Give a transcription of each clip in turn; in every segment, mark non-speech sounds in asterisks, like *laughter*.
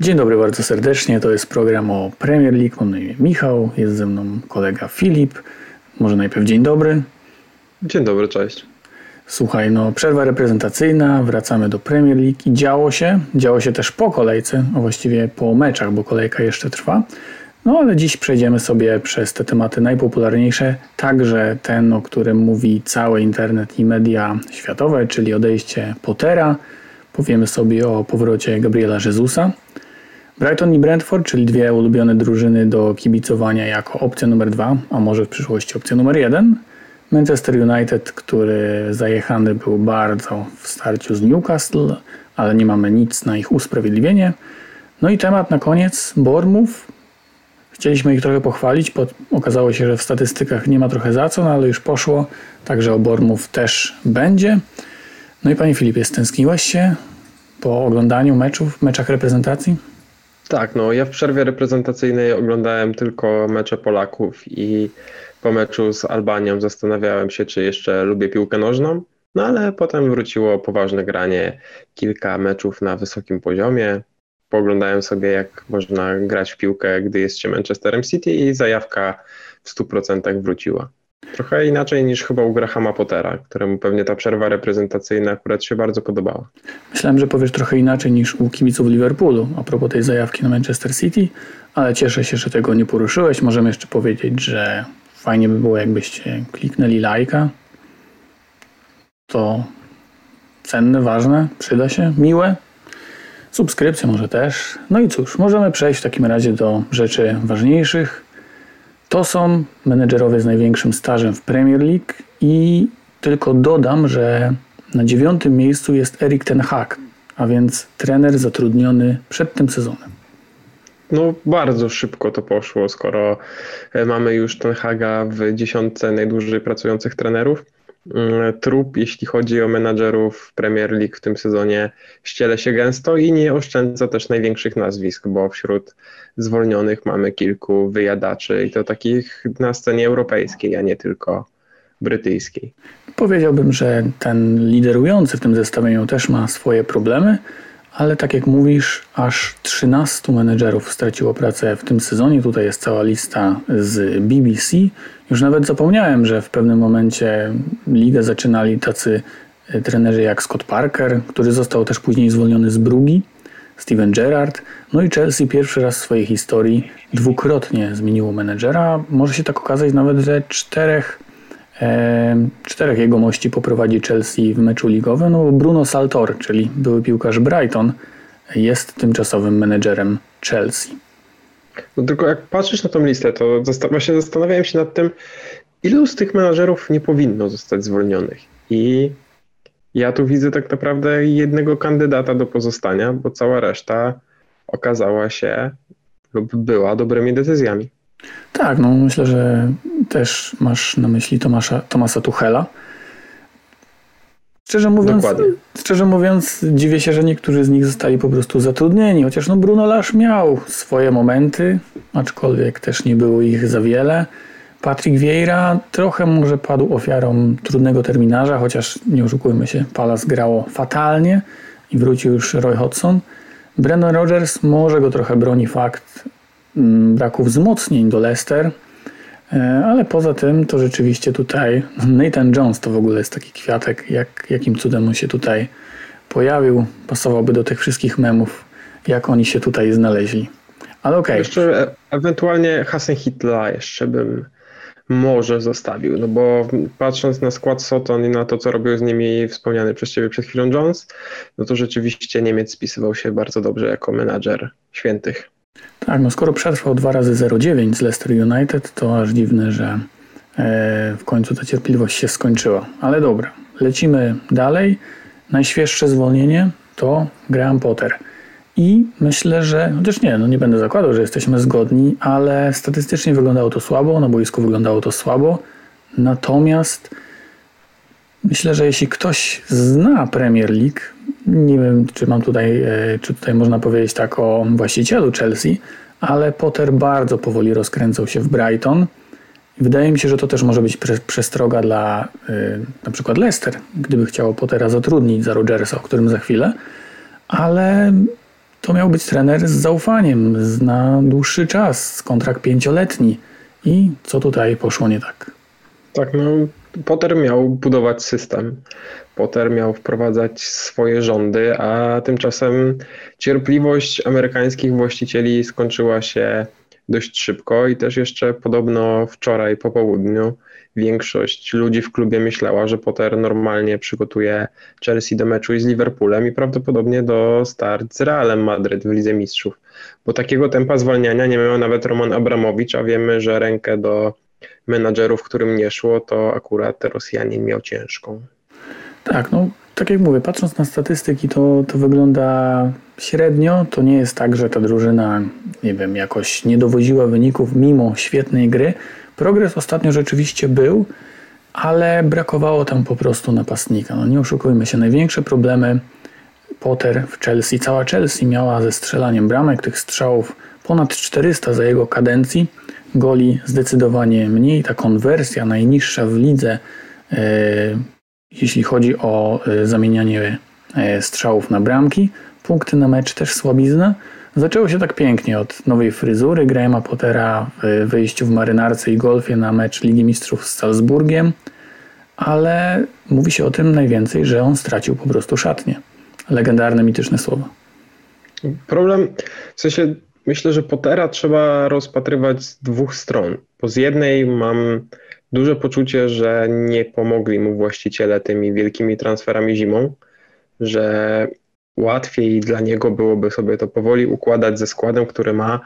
Dzień dobry bardzo serdecznie. To jest program o Premier League. Mam na imię Michał, jest ze mną kolega Filip. Może najpierw dzień dobry. Dzień dobry, cześć. Słuchaj, no przerwa reprezentacyjna, wracamy do Premier League i działo się. Działo się też po kolejce, a właściwie po meczach, bo kolejka jeszcze trwa. No ale dziś przejdziemy sobie przez te tematy najpopularniejsze, także ten, o którym mówi cały internet i media światowe, czyli odejście Pottera. Powiemy sobie o powrocie Gabriela Jezusa. Brighton i Brentford, czyli dwie ulubione drużyny do kibicowania jako opcja numer dwa, a może w przyszłości opcja numer jeden. Manchester United, który zajechany był bardzo w starciu z Newcastle, ale nie mamy nic na ich usprawiedliwienie. No i temat na koniec, Bournemouth. Chcieliśmy ich trochę pochwalić, bo okazało się, że w statystykach nie ma trochę za co, no ale już poszło, także o Bournemouth też będzie. No i panie Filipie, stęskniłeś się po oglądaniu meczów, meczach reprezentacji? Tak, no ja w przerwie reprezentacyjnej oglądałem tylko mecze Polaków i po meczu z Albanią zastanawiałem się, czy jeszcze lubię piłkę nożną. No ale potem wróciło poważne granie, kilka meczów na wysokim poziomie. Pooglądałem sobie, jak można grać w piłkę, gdy jest się Manchesterem City i zajawka w 100% wróciła. Trochę inaczej niż chyba u Grahama Pottera, któremu pewnie ta przerwa reprezentacyjna akurat się bardzo podobała. Myślałem, że powiesz trochę inaczej niż u kibiców Liverpoolu a propos tej zajawki na Manchester City, ale cieszę się, że tego nie poruszyłeś. Możemy jeszcze powiedzieć, że fajnie by było, jakbyście kliknęli lajka. To cenne, ważne, przyda się, miłe. Subskrypcja może też. No i cóż, możemy przejść w takim razie do rzeczy ważniejszych. To są menedżerowie z największym stażem w Premier League i tylko dodam, że na dziewiątym miejscu jest Erik Ten Hag, a więc trener zatrudniony przed tym sezonem. No, bardzo szybko to poszło, skoro e, mamy już Ten Haga w dziesiątce najdłużej pracujących trenerów. Mm, trup, jeśli chodzi o menadżerów Premier League w tym sezonie, ściele się gęsto i nie oszczędza też największych nazwisk, bo wśród zwolnionych mamy kilku wyjadaczy i to takich na scenie europejskiej, a nie tylko brytyjskiej. Powiedziałbym, że ten liderujący w tym zestawieniu też ma swoje problemy, ale tak jak mówisz, aż 13 menedżerów straciło pracę w tym sezonie. Tutaj jest cała lista z BBC. Już nawet zapomniałem, że w pewnym momencie ligę zaczynali tacy e, trenerzy jak Scott Parker, który został też później zwolniony z Brugi, Steven Gerrard. No i Chelsea pierwszy raz w swojej historii dwukrotnie zmieniło menedżera. Może się tak okazać nawet, że czterech czterech jegomości poprowadzi Chelsea w meczu ligowym. No, Bruno Saltor, czyli były piłkarz Brighton, jest tymczasowym menedżerem Chelsea. No tylko jak patrzysz na tą listę, to właśnie zastanawiałem się nad tym, ilu z tych menedżerów nie powinno zostać zwolnionych. I ja tu widzę tak naprawdę jednego kandydata do pozostania, bo cała reszta okazała się lub była dobrymi decyzjami. Tak, no myślę, że też masz na myśli Tomasza, Tomasa Tuchela. Szczerze mówiąc, szczerze mówiąc, dziwię się, że niektórzy z nich zostali po prostu zatrudnieni, chociaż no Bruno Lasz miał swoje momenty, aczkolwiek też nie było ich za wiele. Patrick Vieira trochę może padł ofiarą trudnego terminarza, chociaż nie oszukujmy się, Palace grało fatalnie i wrócił już Roy Hodgson. Brandon Rogers może go trochę broni fakt, Mm, braku wzmocnień do Leicester. E, ale poza tym to rzeczywiście tutaj *laughs* Nathan Jones to w ogóle jest taki kwiatek, jak, jakim cudem on się tutaj pojawił. Pasowałby do tych wszystkich memów, jak oni się tutaj znaleźli. Ale okej. Okay. Jeszcze e, ewentualnie Hasen Hitla jeszcze bym może zostawił, no bo patrząc na skład Soton i na to, co robił z nimi wspomniany przez Ciebie przed chwilą Jones, no to rzeczywiście Niemiec spisywał się bardzo dobrze jako menadżer świętych. Tak, no skoro przetrwał dwa razy 0,9 z Leicester United, to aż dziwne, że e, w końcu ta cierpliwość się skończyła. Ale dobra, lecimy dalej. Najświeższe zwolnienie to Graham Potter. I myślę, że, chociaż nie, no nie będę zakładał, że jesteśmy zgodni, ale statystycznie wyglądało to słabo, na boisku wyglądało to słabo. Natomiast myślę, że jeśli ktoś zna Premier League, nie wiem, czy mam tutaj, e, czy tutaj można powiedzieć tak o właścicielu Chelsea, ale Potter bardzo powoli rozkręcał się w Brighton. Wydaje mi się, że to też może być przestroga dla yy, na przykład Leicester, gdyby chciało Pottera zatrudnić za Rogersa, o którym za chwilę, ale to miał być trener z zaufaniem, na dłuższy czas, kontrakt pięcioletni. I co tutaj poszło nie tak? Tak, no Potter miał budować system. Potter miał wprowadzać swoje rządy, a tymczasem cierpliwość amerykańskich właścicieli skończyła się dość szybko i też jeszcze podobno wczoraj po południu większość ludzi w klubie myślała, że Potter normalnie przygotuje Chelsea do meczu z Liverpoolem i prawdopodobnie do start z Realem Madryt w Lidze Mistrzów. Bo takiego tempa zwalniania nie miał nawet Roman Abramowicz, a wiemy, że rękę do menadżerów, którym nie szło, to akurat Rosjanin miał ciężką. Tak, no tak jak mówię, patrząc na statystyki, to, to wygląda średnio. To nie jest tak, że ta drużyna, nie wiem, jakoś nie dowoziła wyników mimo świetnej gry. Progres ostatnio rzeczywiście był, ale brakowało tam po prostu napastnika. No nie oszukujmy się, największe problemy Potter w Chelsea, cała Chelsea miała ze strzelaniem bramek, tych strzałów ponad 400 za jego kadencji, goli zdecydowanie mniej. Ta konwersja najniższa w lidze, e, jeśli chodzi o e, zamienianie e, strzałów na bramki. Punkty na mecz też słabizna. Zaczęło się tak pięknie od nowej fryzury Grahama Pottera w wyjściu w marynarce i golfie na mecz Ligi Mistrzów z Salzburgiem, ale mówi się o tym najwięcej, że on stracił po prostu szatnię. Legendarne, mityczne słowa. Problem, w sensie myślę, że Pottera trzeba rozpatrywać z dwóch stron. Bo z jednej mam duże poczucie, że nie pomogli mu właściciele tymi wielkimi transferami zimą, że łatwiej dla niego byłoby sobie to powoli układać ze składem, który ma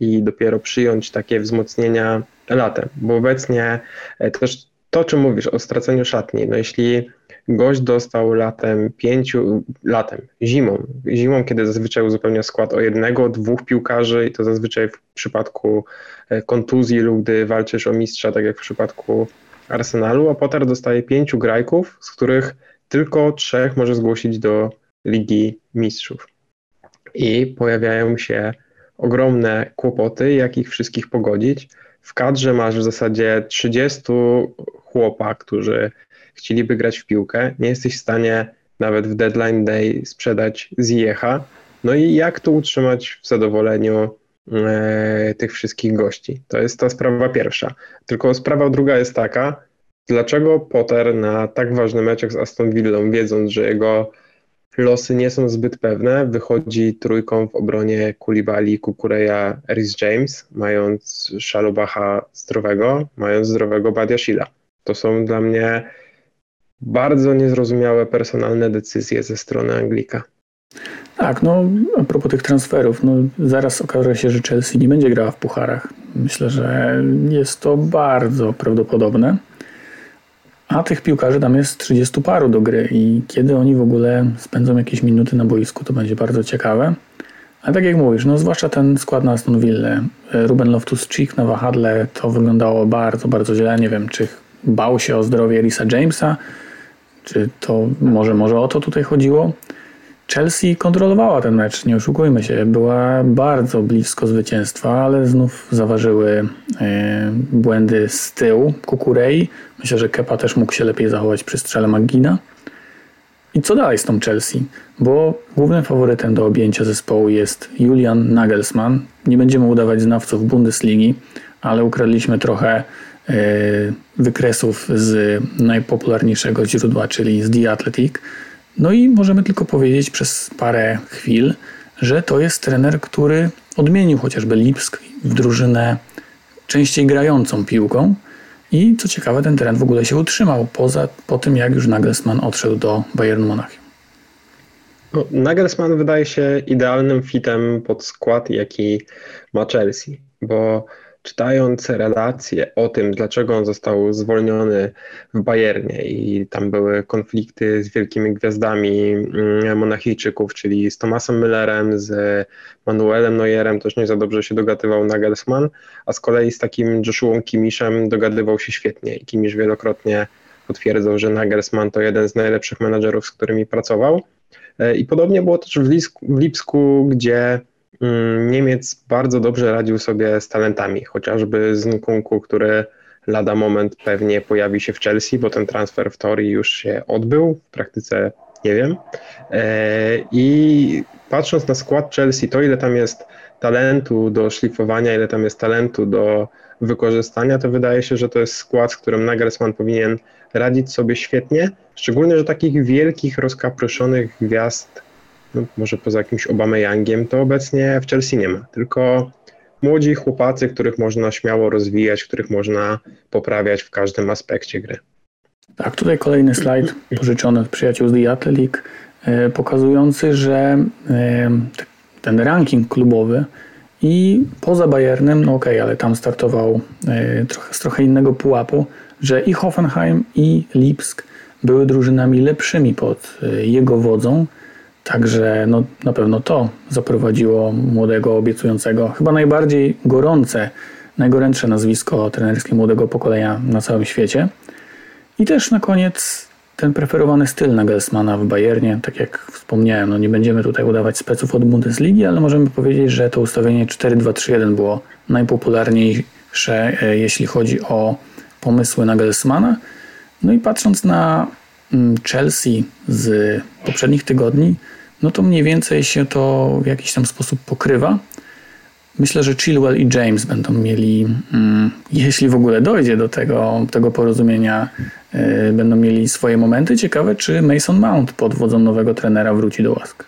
i dopiero przyjąć takie wzmocnienia latem, bo obecnie e, też to, czym mówisz, o straceniu szatni, no jeśli gość dostał latem pięciu, latem, zimą, zimą, kiedy zazwyczaj uzupełnia skład o jednego, dwóch piłkarzy i to zazwyczaj w przypadku e, kontuzji lub gdy walczysz o mistrza, tak jak w przypadku Arsenalu, a Potter dostaje pięciu grajków, z których tylko trzech może zgłosić do Ligi Mistrzów. I pojawiają się ogromne kłopoty, jak ich wszystkich pogodzić. W kadrze masz w zasadzie 30 chłopa, którzy chcieliby grać w piłkę. Nie jesteś w stanie nawet w deadline day sprzedać Ziecha. No i jak to utrzymać w zadowoleniu e, tych wszystkich gości? To jest ta sprawa pierwsza. Tylko sprawa druga jest taka, dlaczego Potter na tak ważnym meczach z Aston Villą, wiedząc, że jego losy nie są zbyt pewne. Wychodzi trójką w obronie Kulibali, Kukureja, Rhys James, mając Szalobacha zdrowego, mając zdrowego Badiashila. To są dla mnie bardzo niezrozumiałe personalne decyzje ze strony Anglika. Tak, no a propos tych transferów, no zaraz okaże się, że Chelsea nie będzie grała w pucharach. Myślę, że jest to bardzo prawdopodobne. A tych piłkarzy tam jest 30 paru do gry i kiedy oni w ogóle spędzą jakieś minuty na boisku, to będzie bardzo ciekawe. Ale tak jak mówisz, no zwłaszcza ten skład na Aston Villa, Ruben Loftus-Cheek na wahadle, to wyglądało bardzo, bardzo źle. Nie wiem, czy bał się o zdrowie Risa Jamesa, czy to może, może o to tutaj chodziło. Chelsea kontrolowała ten mecz, nie oszukujmy się. Była bardzo blisko zwycięstwa, ale znów zaważyły e, błędy z tyłu Kukurei. Myślę, że Kepa też mógł się lepiej zachować przy strzale Magina. I co dalej z tą Chelsea? Bo głównym faworytem do objęcia zespołu jest Julian Nagelsmann. Nie będziemy udawać znawców Bundesligi, ale ukradliśmy trochę wykresów z najpopularniejszego źródła, czyli z The Athletic. No i możemy tylko powiedzieć przez parę chwil, że to jest trener, który odmienił chociażby Lipsk w drużynę częściej grającą piłką. I co ciekawe, ten trend w ogóle się utrzymał poza, po tym, jak już Nagelsmann odszedł do Bayernu Monachium. No, Nagelsmann wydaje się idealnym fitem pod skład, jaki ma Chelsea, bo czytając relacje o tym, dlaczego on został zwolniony w Bayernie i tam były konflikty z wielkimi gwiazdami mm, Monachijczyków, czyli z Tomasem Müllerem, z Manuelem Neuerem, też nie za dobrze się dogadywał Nagelsmann, a z kolei z takim Joshuą Kimiszem dogadywał się świetnie i Kimisz wielokrotnie potwierdzał, że Nagelsmann to jeden z najlepszych menadżerów, z którymi pracował. E, I podobnie było też w, Lipsku, w Lipsku gdzie Niemiec bardzo dobrze radził sobie z talentami, chociażby z Nkunku, który lada moment pewnie pojawi się w Chelsea, bo ten transfer w teorii już się odbył, w praktyce nie wiem. E, I patrząc na skład Chelsea, to ile tam jest talentu do szlifowania, ile tam jest talentu do wykorzystania, to wydaje się, że to jest skład, z którym Nagelsmann powinien radzić sobie świetnie, szczególnie, że takich wielkich, rozkapryszonych gwiazd, no może poza jakimś Obameyangiem, to obecnie w Chelsea nie ma, tylko młodzi chłopacy, których można śmiało rozwijać, których można poprawiać w każdym aspekcie gry. Tak, tutaj kolejny slajd pożyczony od przyjaciół z The Athletic, e, pokazujący, że e, ten ranking klubowy i poza Bayernem, no okej, okay, ale tam startował e, trochę, z trochę innego pułapu, że i Hoffenheim i Lipsk były drużynami lepszymi pod jego wodzą, Także no, na pewno to zaprowadziło młodego, obiecującego, chyba najbardziej gorące, najgorętsze nazwisko trenerskie młodego pokolenia na całym świecie. I też na koniec ten preferowany styl Nagelsmana w Bayernie, tak jak wspomniałem, no nie będziemy tutaj udawać speców od Bundesligi, ale możemy powiedzieć, że to ustawienie 4-2-3-1 było najpopularniejsze, e, jeśli chodzi o pomysły Nagelsmana. No i patrząc na Chelsea z poprzednich tygodni, no to mniej więcej się to w jakiś tam sposób pokrywa. Myślę, że Chilwell i James będą mieli, mm, jeśli w ogóle dojdzie do tego, tego porozumienia, yy, będą mieli swoje momenty. Ciekawe, czy Mason Mount pod wodzą nowego trenera wróci do łask.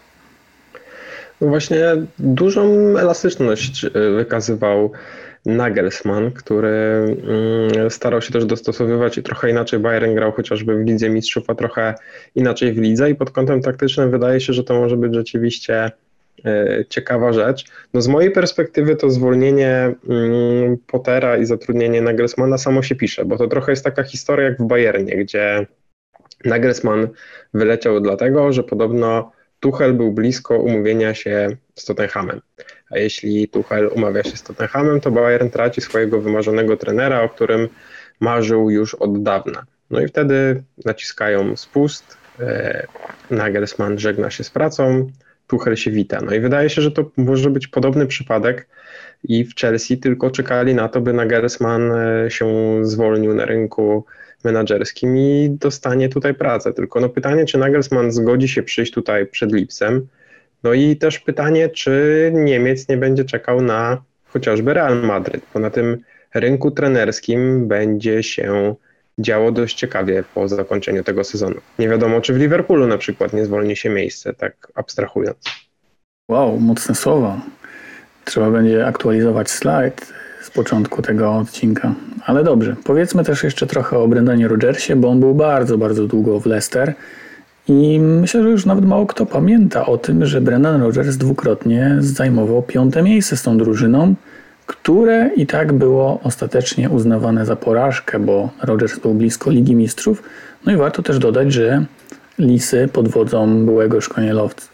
No właśnie dużą elastyczność y, wykazywał Nagelsmann, który mm, starał się też dostosowywać i trochę inaczej Bayern grał chociażby w Lidze Mistrzów, a trochę inaczej w Lidze i pod kątem taktycznym wydaje się, że to może być rzeczywiście e, ciekawa rzecz. No z mojej perspektywy to zwolnienie mm, Pottera i zatrudnienie Nagelsmana samo się pisze, bo to trochę jest taka historia jak w Bayernie, gdzie Nagelsmann wyleciał dlatego, że podobno Tuchel był blisko umówienia się z Tottenhamem. A jeśli Tuchel umawia się z Tottenhamem, to Bayern traci swojego wymarzonego trenera, o którym marzył już od dawna. No i wtedy naciskają spust, e, Nagelsmann żegna się z pracą, Tuchel się wita. No i wydaje się, że to może być podobny przypadek i w Chelsea tylko czekali na to, by Nagelsmann e, się zwolnił na rynku menadżerskim i dostanie tutaj pracę. Tylko no pytanie, czy Nagelsmann zgodzi się przyjść tutaj przed Lipsem, no i też pytanie, czy Niemiec nie będzie czekał na chociażby Real Madryt, bo na tym rynku trenerskim będzie się działo dość ciekawie po zakończeniu tego sezonu. Nie wiadomo, czy w Liverpoolu na przykład nie zwolni się miejsce, tak abstrahując. Wow, mocne słowa. Trzeba będzie aktualizować slajd początku tego odcinka. Ale dobrze, powiedzmy też jeszcze trochę o Brendanie Rodgersie, bo on był bardzo, bardzo długo w Leicester i myślę, że już nawet mało kto pamięta o tym, że Brendan Rodgers dwukrotnie zajmował piąte miejsce z tą drużyną, które i tak było ostatecznie uznawane za porażkę, bo Rodgers był blisko Ligi Mistrzów. No i warto też dodać, że Lisy pod wodzą byłego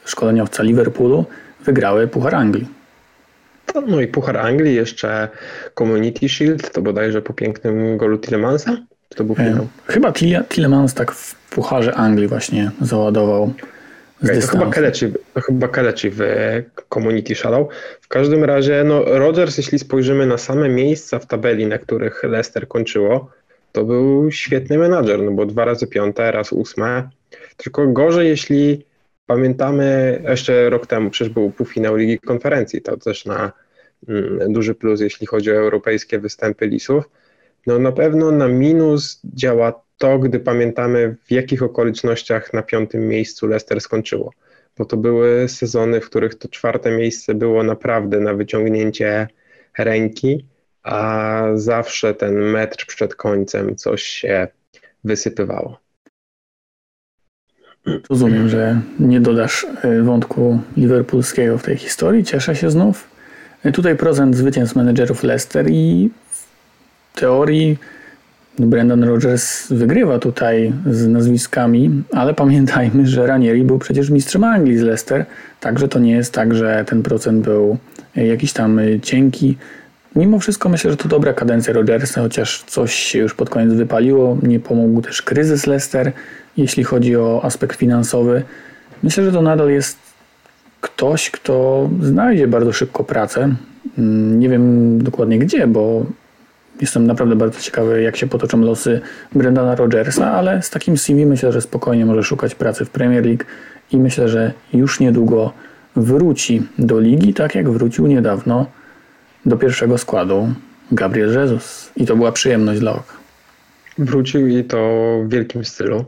szkoleniowca Liverpoolu wygrały Puchar Anglii. No i Puchar Anglii, jeszcze Community Shield, to bodajże po pięknym golu Tillemansa? To był finał? Chyba Tillemans tak w Pucharze Anglii właśnie załadował okay, to, chyba Kelechi, to chyba Kelechi w Community szalał. W każdym razie, no Rodgers, jeśli spojrzymy na same miejsca w tabeli, na których Leicester kończyło, to był świetny menadżer, no bo dwa razy piąte, raz ósme. Tylko gorzej, jeśli pamiętamy, jeszcze rok temu przecież był półfinał Ligi Konferencji, to też na duży plus, jeśli chodzi o europejskie występy Lisów. No na pewno na minus działa to, gdy pamiętamy w jakich okolicznościach na piątym miejscu Leicester skończyło. Bo to były sezony, w których to czwarte miejsce było naprawdę na wyciągnięcie ręki, a zawsze ten metr przed końcem coś się wysypywało. Rozumiem, że nie dodasz e, wątku liverpoolskiego w tej historii. Cieszę się znów. Tutaj procent zwycięstw menedżerów Leicester i w teorii Brandon Rogers wygrywa tutaj z nazwiskami, ale pamiętajmy, że Ranieri był przecież mistrzem Anglii z Leicester, także to nie jest tak, że ten procent był jakiś tam cienki. Mimo wszystko myślę, że to dobra kadencja Rogersa, chociaż coś się już pod koniec wypaliło. Nie pomógł też kryzys Leicester, jeśli chodzi o aspekt finansowy. Myślę, że to nadal jest ktoś, kto znajdzie bardzo szybko pracę. Nie wiem dokładnie gdzie, bo Jestem naprawdę bardzo ciekawy, jak się potoczą losy Brendana Rogersa, ale z takim CV myślę, że spokojnie może szukać pracy w Premier League i myślę, że już niedługo wróci do ligi, tak jak wrócił niedawno do pierwszego składu Gabriel Jesus. I to była przyjemność dla oka. Wrócił i to w wielkim stylu.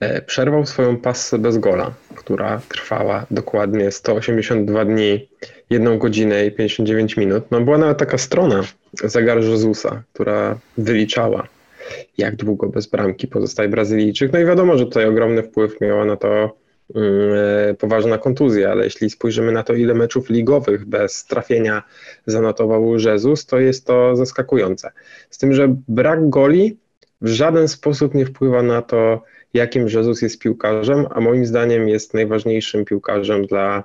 E, przerwał swoją passę bez gola, która trwała dokładnie 182 dni, 1 godzinę i 59 minut. No była nawet taka strona Zegar Jezusa, która wyliczała, jak długo bez bramki pozostaje Brazylijczyk. No i wiadomo, że tutaj ogromny wpływ miała na to yy, poważna kontuzja, ale jeśli spojrzymy na to, ile meczów ligowych bez trafienia zanotował Jezus, to jest to zaskakujące. Z tym, że brak goli w żaden sposób nie wpływa na to, jakim Jezus jest piłkarzem, a moim zdaniem jest najważniejszym piłkarzem dla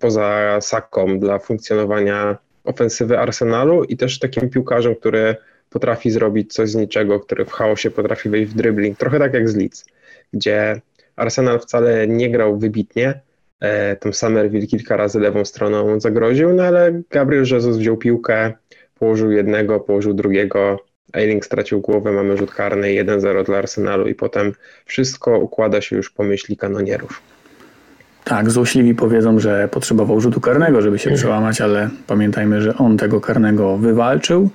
poza Saką, dla funkcjonowania ofensywy Arsenalu i też takim piłkarzem, który potrafi zrobić coś z niczego, który w chaosie potrafi wejść w dribbling, trochę tak jak z Leeds, gdzie Arsenal wcale nie grał wybitnie, e, tam Summerville kilka razy lewą stroną zagroził, no ale Gabriel Jesus wziął piłkę, położył jednego, położył drugiego, Eiling stracił głowę, mamy rzut karny 1-0 dla Arsenalu i potem wszystko układa się już po myśli kanonierów. Tak, złośliwi powiedzą, że potrzebował rzutu karnego, żeby się przełamać, ale pamiętajmy, że on tego karnego wywalczył.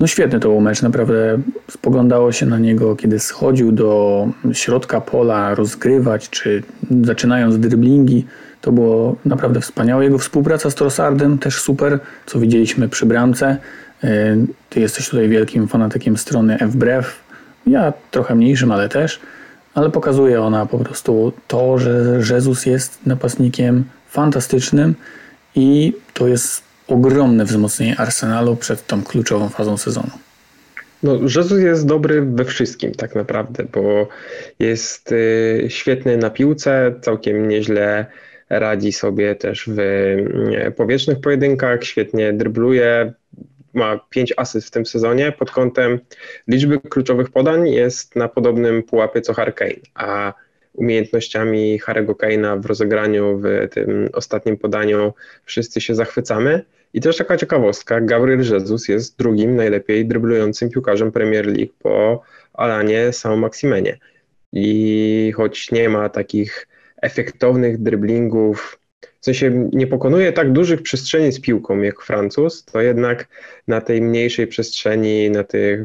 No świetny to był mecz, naprawdę spoglądało się na niego, kiedy schodził do środka pola rozgrywać, czy zaczynając driblingi, to było naprawdę wspaniałe. Jego współpraca z Trossardem też super, co widzieliśmy przy bramce. E, ty jesteś tutaj wielkim fanatykiem strony FBREF, ja trochę mniejszym, ale też ale pokazuje ona po prostu to, że Jezus jest napastnikiem fantastycznym i to jest ogromne wzmocnienie Arsenalu przed tą kluczową fazą sezonu. No, Jezus jest dobry we wszystkim tak naprawdę, bo jest y, świetny na piłce, całkiem nieźle radzi sobie też w y, powietrznych pojedynkach, świetnie drybluje, ma 5 asyst w tym sezonie. Pod kątem liczby kluczowych podań jest na podobnym pułapie co Harry Kane, a umiejętnościami Harry'ego Kane'a w rozegraniu w tym ostatnim podaniu wszyscy się zachwycamy. I też taka ciekawostka, Gabriel Jesus jest drugim najlepiej dryblującym piłkarzem Premier League po Alanie Saint-Maximenie. I choć nie ma takich efektownych dryblingów w sensie nie pokonuje tak dużych przestrzeni z piłką jak Francuz, to jednak na tej mniejszej przestrzeni, na tych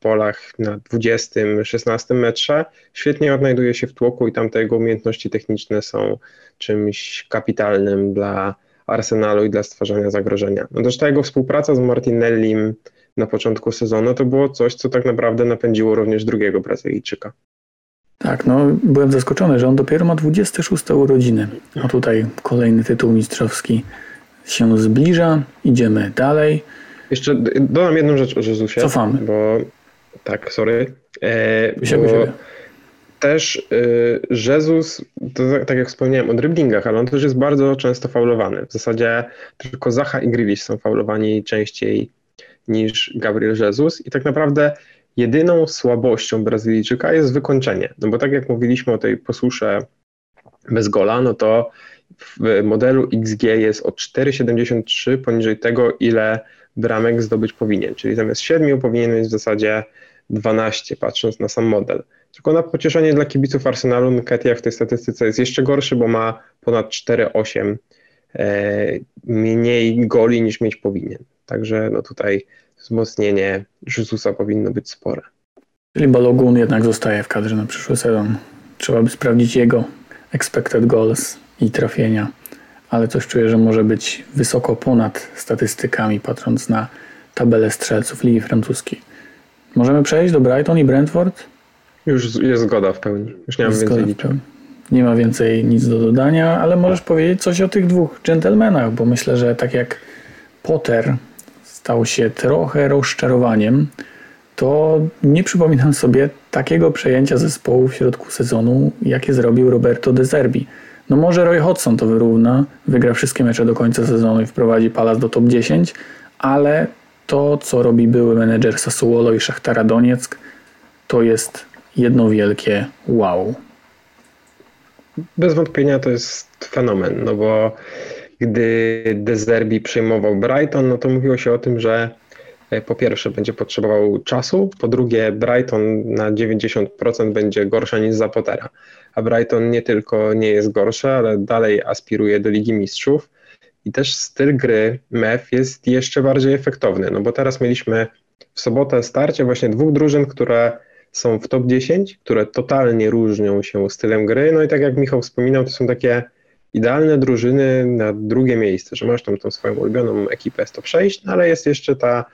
polach na 20, 16 metrze świetnie odnajduje się w tłoku i tam te jego umiejętności techniczne są czymś kapitalnym dla Arsenalu i dla stwarzania zagrożenia. No też ta jego współpraca z Martinellim na początku sezonu to było coś, co tak naprawdę napędziło również drugiego Brazylijczyka. Tak, no byłem zaskoczony, że on dopiero ma 26 urodziny. A tutaj kolejny tytuł mistrzowski się zbliża, idziemy dalej. Jeszcze dodam jedną rzecz o Jezusie. Cofamy. Bo tak, sorry. E, bo też e, Jezus, to tak, tak jak wspomniałem o driblingach, ale on też jest bardzo często faulowany. W zasadzie tylko Zacha i Grealish są faulowani częściej niż Gabriel Jesus i tak naprawdę jedyną słabością Brazylijczyka jest wykończenie. No bo tak jak mówiliśmy o tej posłusze bez gola, no to w modelu XG jest o 4,73 poniżej tego, ile bramek zdobyć powinien. Czyli zamiast 7 powinien mieć w zasadzie 12, patrząc na sam model. Tylko na pocieszenie dla kibiców Arsenalu Nketiah w tej statystyce jest jeszcze gorszy, bo ma ponad 4,8 e, mniej goli niż mieć powinien. Także no tutaj wzmocnienie Jezusa powinno być spore. Czyli Balogun jednak zostaje w kadrze na przyszły sezon. Trzeba by sprawdzić jego expected goals i trafienia, ale coś czuję, że może być wysoko ponad statystykami, patrząc na tabelę strzelców Ligi Francuskiej. Możemy przejść do Brighton i Brentford? Już jest zgoda w pełni. Już nie mam więcej. Nie ma więcej nic do dodania, ale możesz powiedzieć coś o tych dwóch dżentelmenach, bo myślę, że tak jak Potter stał się trochę rozczarowaniem, to nie przypominam sobie takiego przejęcia zespołu w środku sezonu, jakie zrobił Roberto De Zerbi. No może Roy Hodgson to wyrówna, wygra wszystkie mecze do końca sezonu i wprowadzi Palas do top 10, ale to, co robi były menedżer Sassuolo i Szachtara Donieck, to jest jedno wielkie wow. Bez wątpienia to jest fenomen, no bo gdy De Zerbi przejmował Brighton, no to mówiło się o tym, że e, po pierwsze będzie potrzebował czasu, po drugie Brighton na 90% będzie gorsza niż Zapotera. A Brighton nie tylko nie jest gorsze, ale dalej aspiruje do Ligi Mistrzów i też styl gry MEF jest jeszcze bardziej efektowny, no bo teraz mieliśmy w sobotę starcie właśnie dwóch drużyn, które są w top 10, które totalnie różnią się stylem gry, no i tak jak Michał wspominał, to są takie idealne drużyny na drugie miejsce, że masz tam tą swoją ulubioną ekipę z top 6, no ale jest jeszcze ta,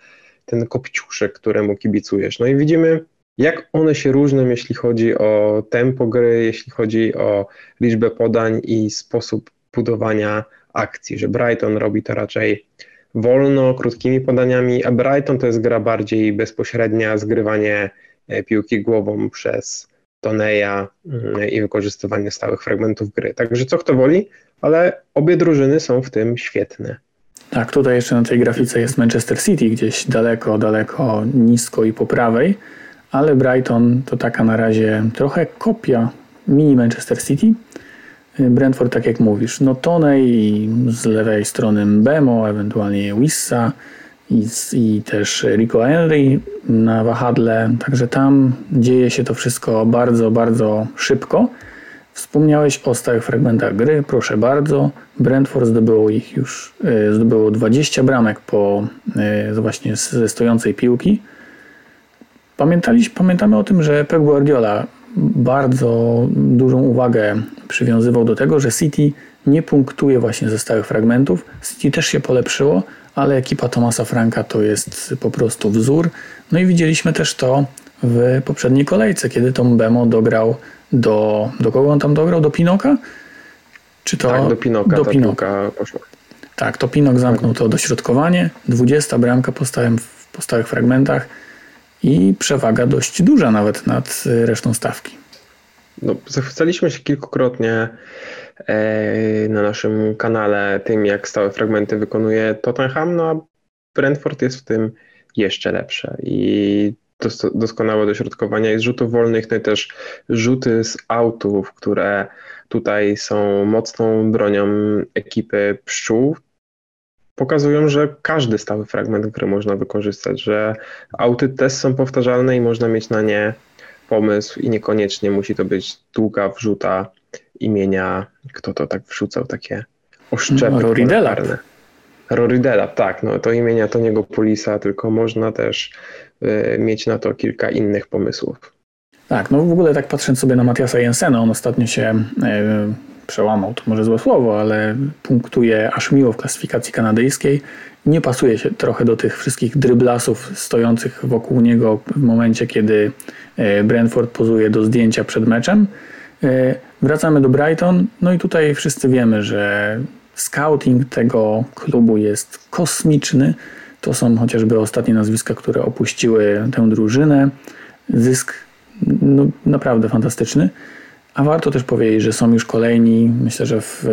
ten kopciuszek, któremu kibicujesz. No i widzimy, jak one się różnią, jeśli chodzi o tempo gry, jeśli chodzi o liczbę podań i sposób budowania akcji, że Brighton robi to raczej wolno, krótkimi podaniami, a Brighton to jest gra bardziej bezpośrednia, zgrywanie e, piłki głową przez Toneja mm, i wykorzystywanie stałych fragmentów gry. Także co kto woli, ale obie drużyny są w tym świetne. Tak, tutaj jeszcze na tej grafice jest Manchester City gdzieś daleko, daleko, nisko i po prawej, ale Brighton to taka na razie trochę kopia mini Manchester City. Brentford, tak jak mówisz, no Tonej z lewej strony Mbemo, ewentualnie Wissa i, i też Rico Henry na wahadle, także tam dzieje się to wszystko bardzo, bardzo szybko. Wspomniałeś o stałych fragmentach gry, proszę bardzo. Brentford zdobyło ich już, e, zdobyło 20 bramek po e, właśnie ze stojącej piłki. Pamiętamy o tym, że Pep Guardiola bardzo dużą uwagę przywiązywał do tego, że City nie punktuje właśnie ze stałych fragmentów. City też się polepszyło, ale ekipa Tomasa Franka to jest po prostu wzór. No i widzieliśmy też to w poprzedniej kolejce, kiedy Tom Bemo dograł do... Do kogo on tam dograł? Do Pinoka? Czy to... Tak, do Pinoka. Do Pinoka. poszło. Tak, to Pinok zamknął to dośrodkowanie. 20 bramka po, stałym, po stałych fragmentach i przewaga dość duża nawet nad resztą stawki. No, zachwycaliśmy się kilkukrotnie e, na naszym kanale tym, jak stałe fragmenty wykonuje Tottenham, no a Brentford jest w tym jeszcze lepsze. I doskonałe dośrodkowania i z rzutów wolnych, no i też rzuty z autów, które tutaj są mocną bronią ekipy pszczół, pokazują, że każdy stały fragment gry można wykorzystać, że auty też są powtarzalne i można mieć na nie pomysł i niekoniecznie musi to być długa wrzuta imienia, kto to tak wrzucał, takie oszczepy. Rory Delap. Rory Delap, tak, no to imienia to niego Polisa, tylko można też y, mieć na to kilka innych pomysłów. Tak, no w ogóle tak patrząc sobie na Matiasa Jensena, on ostatnio się y, przełamał, to może złe słowo, ale punktuje aż miło w klasyfikacji kanadyjskiej. Nie pasuje się trochę do tych wszystkich dryblasów stojących wokół niego w momencie, kiedy e, Brentford pozuje do zdjęcia przed meczem. E, wracamy do Brighton, no i tutaj wszyscy wiemy, że scouting tego klubu jest kosmiczny. To są chociażby ostatnie nazwiska, które opuściły tę drużynę. Zysk no, naprawdę fantastyczny. A warto też powiedzieć, że są już kolejni, myślę, że w,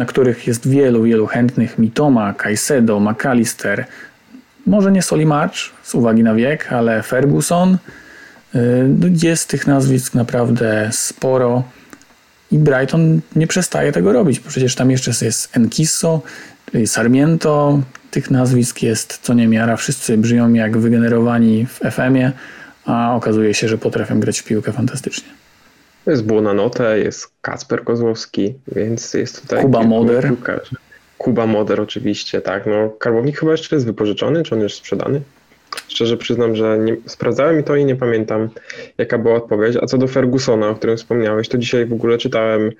na których jest wielu, wielu chętnych. Mitoma, Caicedo, McAllister, może nie Soli March z uwagi na wiek, ale Ferguson. Y, jest tych nazwisk naprawdę sporo i Brighton nie przestaje tego robić, przecież tam jeszcze jest Enkiso, Sarmiento, tych nazwisk jest co niemiara, wszyscy brzmią jak wygenerowani w FM-ie, a okazuje się, że potrafią grać w piłkę fantastycznie. Jest Błonanote, jest Kacper Kozłowski, więc jest tutaj... Kuba Moder. Kuba Moder oczywiście, tak. No, Karbownik chyba jeszcze jest wypożyczony, czy on już sprzedany? Szczerze przyznam, że nie, sprawdzałem to i nie pamiętam, jaka była odpowiedź. A co do Fergusona, o którym wspomniałeś, to dzisiaj w ogóle czytałem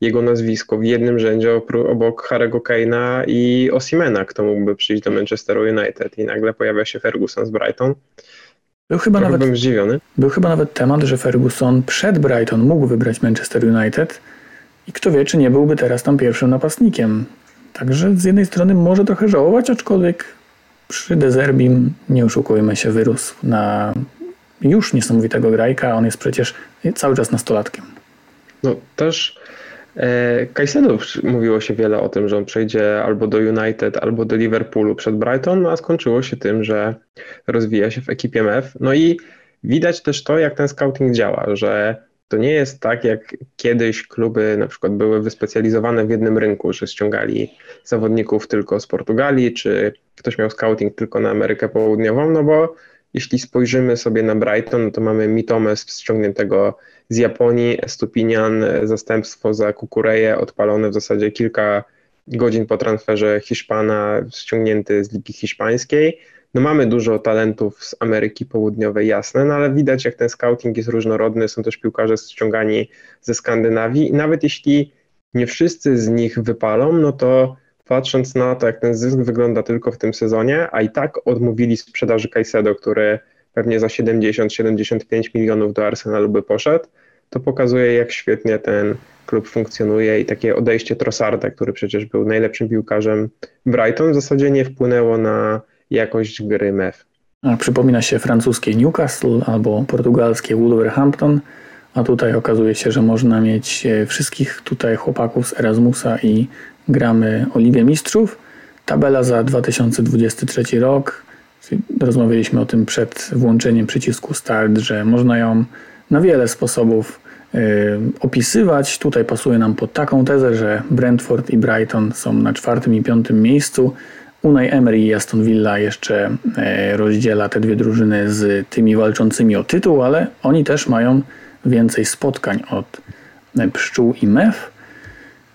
jego nazwisko w jednym rzędzie obok Harry'ego Kane'a i Osimena, kto mógłby przyjść do Manchesteru United. I nagle pojawia się Ferguson z Brighton. Był chyba, nawet, zdziwiony. był chyba nawet temat, że Ferguson przed Brighton mógł wybrać Manchester United i kto wie, czy nie byłby teraz tam pierwszym napastnikiem. Także z jednej strony może trochę żałować, aczkolwiek przy Dezerbim, nie oszukujmy się, wyrósł na już niesamowitego grajka, on jest przecież cały czas nastolatkiem. No też E, Caicedo mówiło się wiele o tym, że on przejdzie albo do United, albo do Liverpoolu przed Brighton, a skończyło się tym, że rozwija się w ekipie MEF. No i widać też to, jak ten scouting działa, że To nie jest tak, jak kiedyś kluby na przykład były wyspecjalizowane w jednym rynku, że ściągali zawodników tylko z Portugalii, czy ktoś miał scouting tylko na Amerykę Południową, no bo jeśli spojrzymy sobie na Brighton, no to mamy Mitome ściągniętego z Japonii, Stupinian, zastępstwo za Kukureję odpalone w zasadzie kilka godzin po transferze Hiszpana, ściągnięty z Ligi Hiszpańskiej. No mamy dużo talentów z Ameryki Południowej, jasne, no ale widać jak ten scouting jest różnorodny, są też piłkarze ściągani ze Skandynawii i nawet jeśli nie wszyscy z nich wypalą, no to patrząc na to, jak ten zysk wygląda tylko w tym sezonie, a i tak odmówili sprzedaży Caicedo, który pewnie za 70-75 milionów do Arsenalu by poszedł, to pokazuje, jak świetnie ten klub funkcjonuje i takie odejście Trossarda, który przecież był najlepszym piłkarzem Brighton, w zasadzie nie wpłynęło na jakość gry MEF. Przypomina się francuskie Newcastle albo portugalskie Wolverhampton, a tutaj okazuje się, że można mieć e, wszystkich tutaj chłopaków z Erasmusa i gramy o Ligę Mistrzów. Tabela za 2023 rok. Rozmawialiśmy o tym przed włączeniem przycisku Start, że można ją na wiele sposobów y, opisywać. Tutaj pasuje nam pod taką tezę, że Brentford i Brighton są na czwartym i piątym miejscu. Unai Emery i Aston Villa jeszcze y, rozdziela te dwie drużyny z tymi walczącymi o tytuł, ale oni też mają więcej spotkań od y, Pszczół i Mef.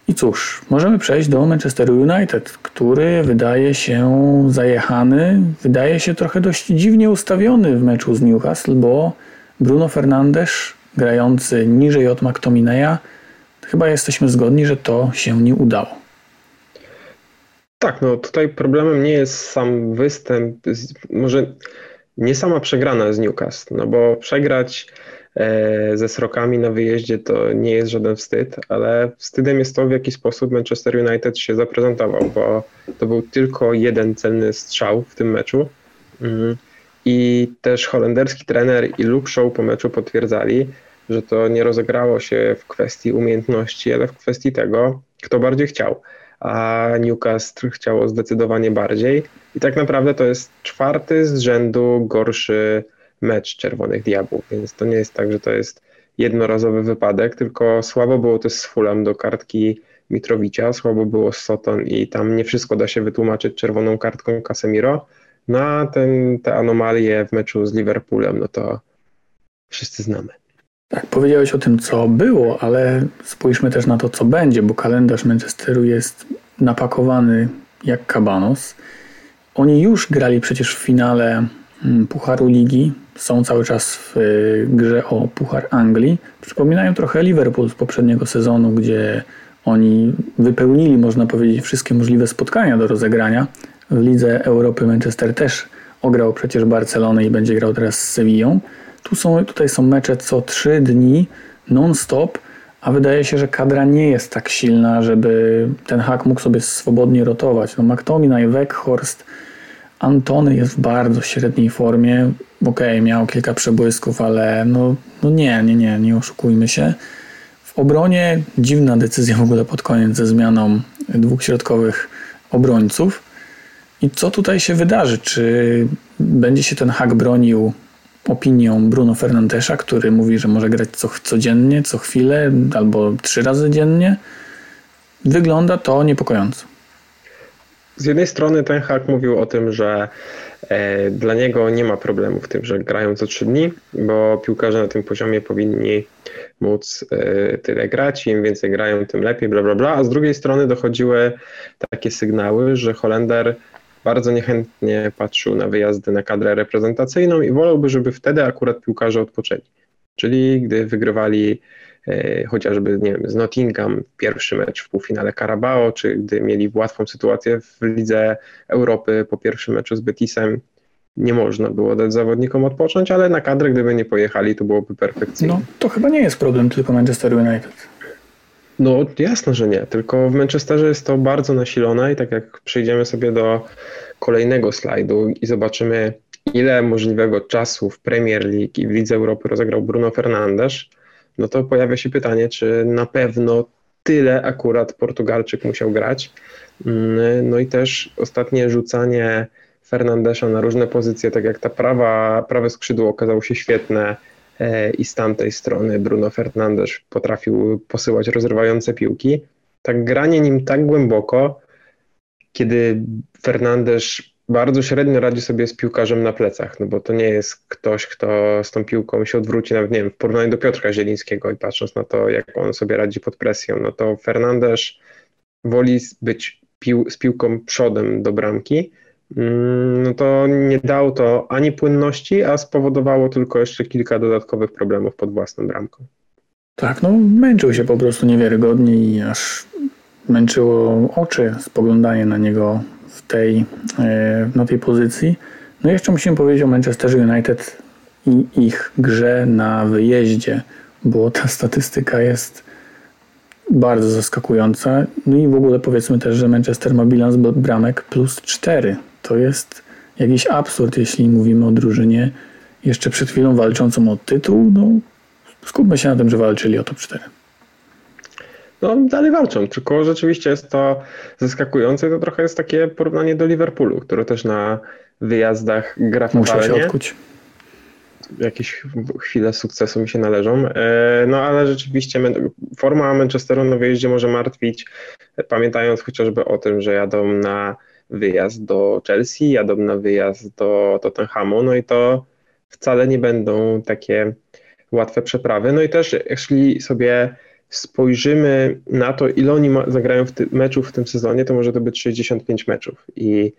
I cóż, możemy przejść do Manchester United, który wydaje się zajechany, wydaje się trochę dość dziwnie ustawiony w meczu z Newcastle, bo Bruno Fernandes, grający niżej od McTominaya, chyba jesteśmy zgodni, że to się nie udało. Tak, no tutaj problemem nie jest sam występ, może nie sama przegrana z Newcastle, no bo przegrać ze srokami na wyjeździe to nie jest żaden wstyd, ale wstydem jest to, w jaki sposób Manchester United się zaprezentował, bo to był tylko jeden celny strzał w tym meczu. Mm. I też holenderski trener i Luke po meczu potwierdzali, że to nie rozegrało się w kwestii umiejętności, ale w kwestii tego, kto bardziej chciał. A Newcastle chciało zdecydowanie bardziej. I tak naprawdę to jest czwarty z rzędu gorszy mecz Czerwonych Diabłów, więc to nie jest tak, że to jest jednorazowy wypadek, tylko słabo było też z Fulham do kartki Mitrowicza, słabo było z Soton i tam nie wszystko da się wytłumaczyć czerwoną kartką Casemiro, no a ten, te anomalie w meczu z Liverpoolem, no to wszyscy znamy. Tak, powiedziałeś o tym, co było, ale spójrzmy też na to, co będzie, bo kalendarz Manchesteru jest napakowany jak kabanos. Oni już grali przecież w finale Pucharu Ligi są cały czas w y, grze o Puchar Anglii. Przypominają trochę Liverpool z poprzedniego sezonu, gdzie oni wypełnili, można powiedzieć, wszystkie możliwe spotkania do rozegrania. W Lidze Europy Manchester też ograł przecież Barcelonę i będzie grał teraz z Sevillą. Tu są, tutaj są mecze co trzy dni non-stop, a wydaje się, że kadra nie jest tak silna, żeby ten hak mógł sobie swobodnie rotować. No McTominay, Weghorst, Antony jest w bardzo średniej formie. Okej, okay, miał kilka przebłysków, ale no, no nie, nie, nie, nie oszukujmy się. W obronie dziwna decyzja w ogóle pod koniec ze zmianą dwóch środkowych obrońców. I co tutaj się wydarzy? Czy będzie się ten hak bronił opinią Bruno Fernandesza, który mówi, że może grać co, codziennie, co chwilę albo trzy razy dziennie? Wygląda to niepokojąco z jednej strony ten hak mówił o tym, że e, dla niego nie ma problemu w tym, że grają co trzy dni, bo piłkarze na tym poziomie powinni móc e, tyle grać, im więcej grają, tym lepiej, bla, bla, bla. A z drugiej strony dochodziły takie sygnały, że Holender bardzo niechętnie patrzył na wyjazdy na kadrę reprezentacyjną i wolałby, żeby wtedy akurat piłkarze odpoczęli. Czyli gdy wygrywali chociażby nie wiem, z Nottingham pierwszy mecz w półfinale Carabao, czy gdy mieli łatwą sytuację w Lidze Europy po pierwszym meczu z Betisem, nie można było dać zawodnikom odpocząć, ale na kadrę, gdyby nie pojechali, to byłoby perfekcyjnie. No, to chyba nie jest problem tylko Manchester United. No jasne, że nie, tylko w Manchesterze jest to bardzo nasilone i tak jak przejdziemy sobie do kolejnego slajdu i zobaczymy, ile możliwego czasu w Premier League i w Lidze Europy rozegrał Bruno Fernandes, no to pojawia się pytanie, czy na pewno tyle akurat Portugalczyk musiał grać. Mm, no i też ostatnie rzucanie Fernandesza na różne pozycje, tak jak ta prawa, prawe skrzydło okazało się świetne, e, i z tamtej strony Bruno Fernandes potrafił posyłać rozrywające piłki. Tak granie nim tak głęboko, kiedy Fernandes bardzo średnio radzi sobie z piłkarzem na plecach, no bo to nie jest ktoś, kto z tą piłką się odwróci, nawet nie wiem, w porównaniu do Piotra Zielińskiego i patrząc na to, jak on sobie radzi pod presją, no to Fernandes woli być pił, z piłką przodem do bramki, mm, no to nie dało to ani płynności, a spowodowało tylko jeszcze kilka dodatkowych problemów pod własną bramką. Tak, no męczył się po prostu niewiarygodnie i aż męczyło oczy spoglądanie na niego w tej, e, na tej pozycji. No i jeszcze musimy powiedzieć o Manchester United i ich grze na wyjeździe, bo ta statystyka jest bardzo zaskakująca. No i w ogóle powiedzmy też, że Manchester ma bilans bramek plus 4. To jest jakiś absurd, jeśli mówimy o drużynie jeszcze przed chwilą walczącą o tytuł. No, skupmy się na tym, że walczyli o top 4. No, dalej walczą, tylko rzeczywiście jest to zaskakujące. To trochę jest takie porównanie do Liverpoolu, który też na wyjazdach gra Muszę się odkuć. Jakieś chwile sukcesu mi się należą. E, no ale rzeczywiście forma Manchesteru na wyjeździe może martwić, pamiętając chociażby o tym, że jadą na wyjazd do Chelsea, jadą na wyjazd do Tottenhamu, no i to wcale nie będą takie łatwe przeprawy. No i też jeśli sobie spojrzymy na to, ile oni zagrają w ty- meczów w tym sezonie, to może to być 65 meczów. I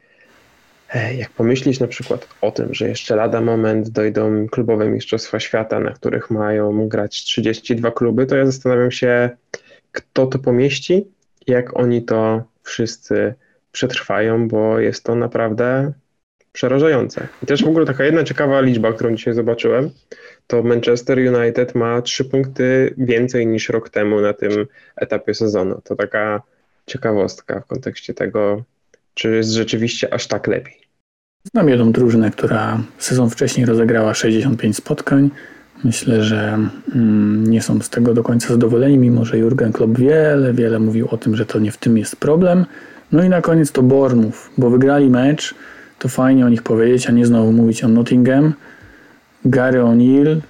e, jak pomyślisz na przykład o tym, że jeszcze lada moment dojdą klubowe Mistrzostwa Świata, na których mają grać 32 kluby, to ja zastanawiam się, kto to pomieści, jak oni to wszyscy przetrwają, bo jest to naprawdę przerażające. I też w ogóle taka jedna ciekawa liczba, którą dzisiaj zobaczyłem, to Manchester United ma trzy punkty więcej niż rok temu na tym etapie sezonu. To taka ciekawostka w kontekście tego, czy jest rzeczywiście aż tak lepiej. Znam jedną drużynę, która sezon wcześniej rozegrała 65 spotkań. Myślę, że mm, nie są z tego do końca zadowoleni, mimo że Jurgen Klopp wiele, wiele mówił o tym, że to nie w tym jest problem. No i na koniec to Bournemouth, bo wygrali mecz, to fajnie o nich powiedzieć, a nie znowu mówić o Nottingham. Gary O'Neill,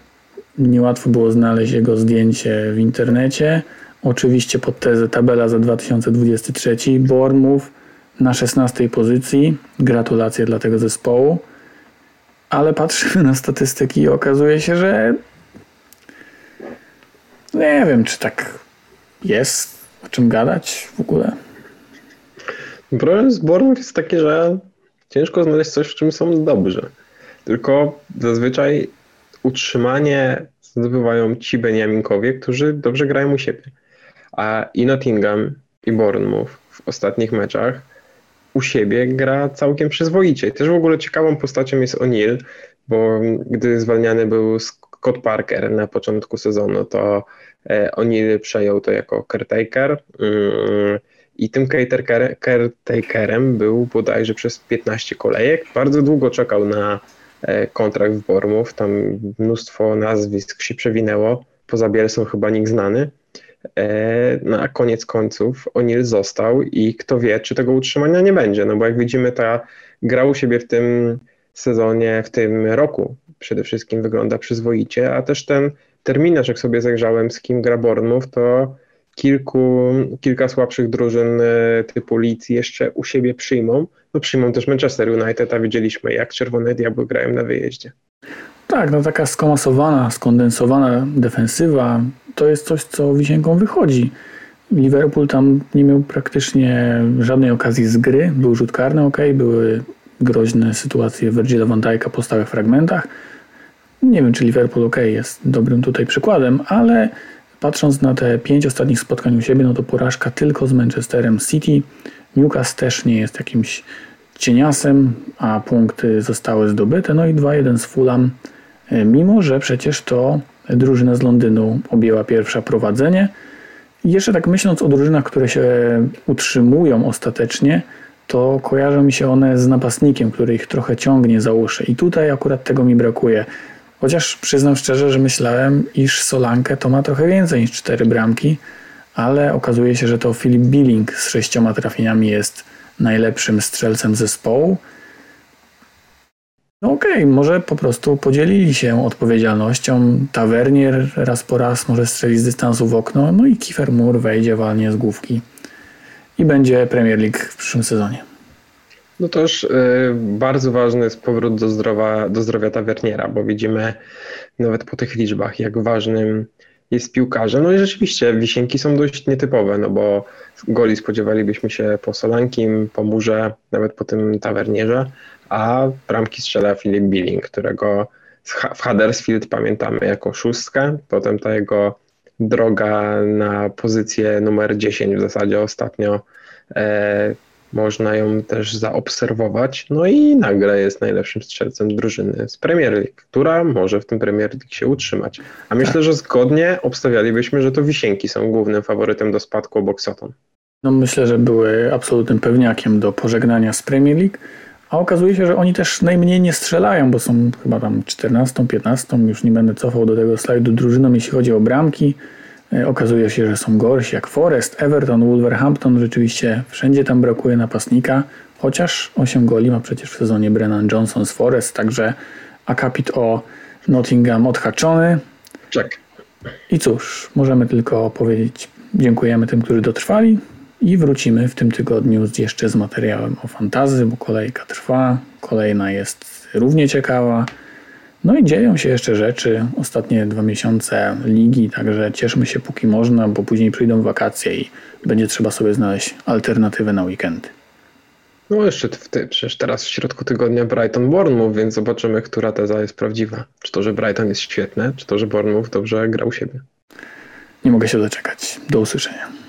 niełatwo było znaleźć jego zdjęcie w internecie. Oczywiście pod tezę tabela za 2023. Bournemouth na 16 pozycji. Gratulacje dla tego zespołu. Ale patrzymy na statystyki i okazuje się, że nie wiem, czy tak jest o czym gadać w ogóle. Problem z Bournemouth jest taki, że ciężko znaleźć coś, w czym są dobrzy. Tylko zazwyczaj utrzymanie zdobywają ci Beniaminkowie, którzy dobrze grają u siebie. A i Nottingham, i Bournemouth w ostatnich meczach u siebie gra całkiem przyzwoicie. Też w ogóle ciekawą postacią jest O'Neill, bo gdy zwalniany był Scott Parker na początku sezonu, to e, O'Neill przejął to jako caretaker. Mm, i tym caretakerem był bodajże przez 15 kolejek. Bardzo długo czekał na e, kontrakt w Bormów. Tam mnóstwo nazwisk się przewinęło. Poza Bielsą chyba nikt znany. E, no koniec końców O'Neill został i kto wie, czy tego utrzymania nie będzie. No bo jak widzimy, ta gra u siebie w tym sezonie, w tym roku przede wszystkim wygląda przyzwoicie, a też ten terminarz, jak sobie zajrzałem, z kim gra Bormów, to kilku, kilka słabszych drużyn e, typu Leeds jeszcze u siebie przyjmą. No przyjmą też Manchester United, a widzieliśmy jak Czerwone Diabły grają na wyjeździe. Tak, no taka skomasowana, skondensowana defensywa to jest coś, co wisienką wychodzi. Liverpool tam nie miał praktycznie żadnej okazji z gry. Był rzut karny, ok, były groźne sytuacje Virgila van Dijk'a po stałych fragmentach. Nie wiem, czy Liverpool ok jest dobrym tutaj przykładem, ale Patrząc na te pięć ostatnich spotkań u siebie, no to porażka tylko z Manchesterem City. Newcastle też nie jest jakimś cieniasem, a punkty zostały zdobyte. No i 2-1 z Fulham, e, mimo że przecież to drużyna z Londynu objęła pierwsze prowadzenie. I jeszcze tak myśląc o drużynach, które się utrzymują ostatecznie, to kojarzą mi się one z napastnikiem, który ich trochę ciągnie za uszy. I tutaj akurat tego mi brakuje. Chociaż przyznam szczerze, że myślałem, iż Solankę to ma trochę więcej niż cztery bramki, ale okazuje się, że to Filip Billing z sześcioma trafieniami jest najlepszym strzelcem zespołu. No okej, może po prostu podzielili się odpowiedzialnością. Tavernier raz po raz może strzelić z dystansu w okno, no i Kiefer Moore wejdzie walnie z główki i będzie Premier League w przyszłym sezonie. No już y, bardzo ważny jest powrót do zdrowia, do zdrowia tawerniera, bo widzimy nawet po tych liczbach, jak ważnym jest piłkarzem. No i rzeczywiście wisienki są dość nietypowe, no bo goli spodziewalibyśmy się po Solankim, po Murze, nawet po tym tawernierze, a bramki strzela Filip Billing, którego w Huddersfield pamiętamy jako szóstkę, potem ta jego droga na pozycję numer 10 w zasadzie ostatnio e, można ją też zaobserwować. No i nagle jest najlepszym strzelcem drużyny z Premier League, która może w tym Premier League się utrzymać. A myślę, że zgodnie obstawialibyśmy, że to Wisienki są głównym faworytem do spadku obok Soton. No myślę, że były absolutnym pewniakiem do pożegnania z Premier League, a okazuje się, że oni też najmniej nie strzelają, bo są chyba tam 14, 15, już nie będę cofał do tego slajdu drużyną, jeśli chodzi o bramki. E, okazuje się, że są gorsi jak Forest, Everton, Wolverhampton. Rzeczywiście wszędzie tam brakuje napastnika, chociaż 8 goli ma przecież w sezonie Brennan Johnson z Forest, także akapit o Nottingham odhaczony. Czek. I cóż, możemy tylko powiedzieć dziękujemy tym, którzy dotrwali i wrócimy w tym tygodniu jeszcze z materiałem o fantazy, bo kolejka trwa, kolejna jest równie ciekawa. No i dzieją się jeszcze rzeczy. Ostatnie dwa miesiące ligi, także cieszmy się póki można, bo później przyjdą wakacje i będzie trzeba sobie znaleźć alternatywę na weekendy. No jeszcze w ty, przecież teraz w środku tygodnia Brighton Bournemouth, więc zobaczymy, która teza jest prawdziwa. Czy to, że Brighton jest świetne, czy to, że Bournemouth dobrze grał siebie. Nie mogę się doczekać. Do usłyszenia.